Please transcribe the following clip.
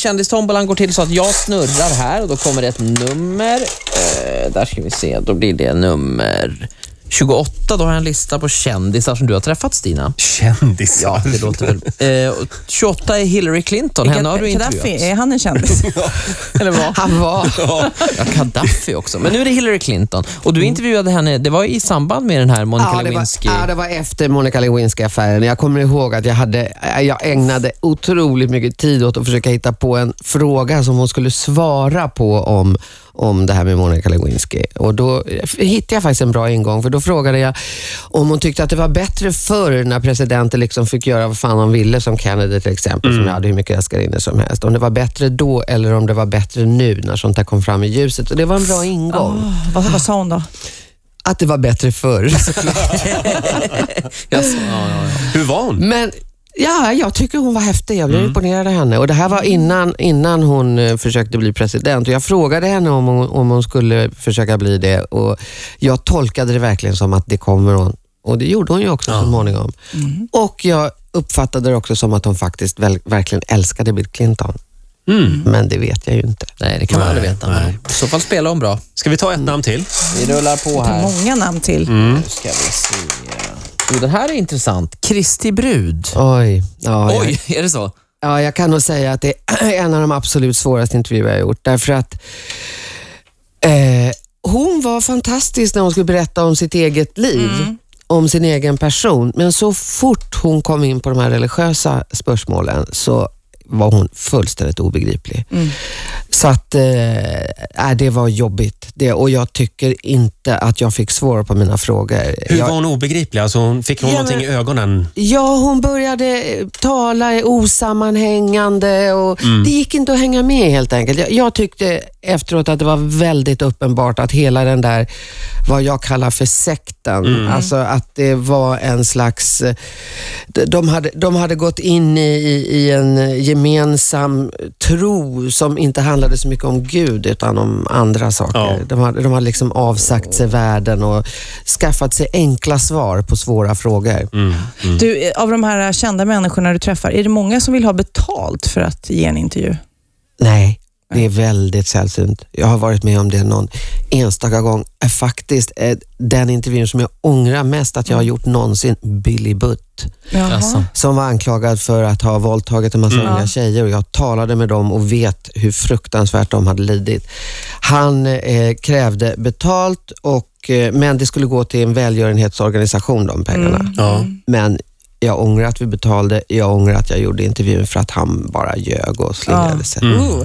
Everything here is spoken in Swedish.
kändistombolan går till så att jag snurrar här och då kommer det ett nummer. Eh, där ska vi se, då blir det nummer 28. Då har jag en lista på kändisar som du har träffat Stina. Kändisar. Ja, det låter väl. Eh, och 28 är Hillary Clinton. Henne har du Gaddafi, intervjuat. är han en kändis? Eller vad? Han var. Ja, Gaddafi också. Men nu är det Hillary Clinton. Och du intervjuade henne, det var i samband med den här Monica Ja det, var, Lewinsky. ja, det var efter Monica Lewinsky-affären. Jag kommer ihåg att jag, hade, jag ägnade otroligt mycket tid åt att försöka hitta på en fråga som hon skulle svara på om, om det här med Monica Lewinsky. Och då hittade jag faktiskt en bra ingång, för då frågade jag om hon tyckte att det var bättre förr när presidenter liksom fick göra vad fan de ville, som Kennedy till exempel, som hade hur mycket älskarinnor som helst. Om det var bättre då eller om det var bättre nu när sånt här kom fram i ljuset. Och det var en bra ingång. Åh, vad, vad sa hon då? Att det var bättre förr. Jaså, ja, ja, ja. Hur var hon? Men ja, jag tycker hon var häftig. Jag blev imponerad av henne. Och Det här var innan, innan hon eh, försökte bli president. Och jag frågade henne om hon, om hon skulle försöka bli det. Och Jag tolkade det verkligen som att det kommer hon. Och det gjorde hon ju också så småningom. Och jag uppfattade det också som att hon faktiskt väl, verkligen älskade Bill Clinton. Mm. Men det vet jag ju inte. Nej, det kan man Nej, aldrig veta. nej. I så fall spelar hon bra. Ska vi ta ett namn till? Vi rullar på Det är här. många namn till. Nu ska vi se. Jo, den här är intressant. Kristi brud. Oj. Ja, jag, Oj, är det så? Ja, jag kan nog säga att det är en av de absolut svåraste intervjuer jag har gjort. Därför att eh, hon var fantastisk när hon skulle berätta om sitt eget liv, om sin egen person. Men så fort hon kom in på de här religiösa spörsmålen så var hon fullständigt obegriplig. Så att eh, äh, det var jobbigt. Det, och jag tycker inte att jag fick svar på mina frågor. Hur jag, var hon obegriplig? Alltså, hon- fick hon Ja, någonting i ögonen? Ja, hon började eh, tala osammanhängande och det gick inte att hänga med helt enkelt. Jag, jag tyckte efteråt att det var väldigt uppenbart att hela den där, vad jag kallar för sekten, alltså att det var en slags, de- de hade, de hade gått in i, i, en gemensam tro som inte handlade så mycket om Gud utan om andra saker. Ja. De hade, de hade liksom avsagt sig världen och skaffat sig enkla svar på svåra frågor. Du, eh, av de här kända människorna du träffar, är det många som vill ha betalt för att ge en intervju? Nej, det är väldigt sällsynt. Jag har varit med om det någon enstaka gång. Är faktiskt eh, den intervjun som jag ångrar mest att jag har gjort någonsin, Billy Butt. Jaha. Som var anklagad för att ha våldtagit en massa unga tjejer och jag talade med dem och vet hur fruktansvärt de hade lidit. Han eh, krävde betalt, och, eh, men det skulle gå till en välgörenhetsorganisation de pengarna. Ja. Men jag ångrar att vi betalade, jag ångrar att jag gjorde intervjun för att han bara ljög och slingrade sig. Uh.